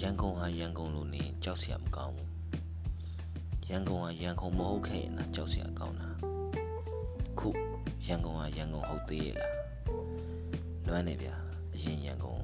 ရန်ကုန်ဟာရန်ကုန်လိုနေကြောက်စရာမကောင်းဘူးရန်ကုန်ဟာရန်ကုန်မဟုတ်ခဲ့ရင်တော့ကြောက်စရာကောင်းတာခုရန်ကုန်ဟာရန်ကုန်ဟုတ်သေးရဲ့လားလွမ်းနေဗျာအရင်ရန်ကုန်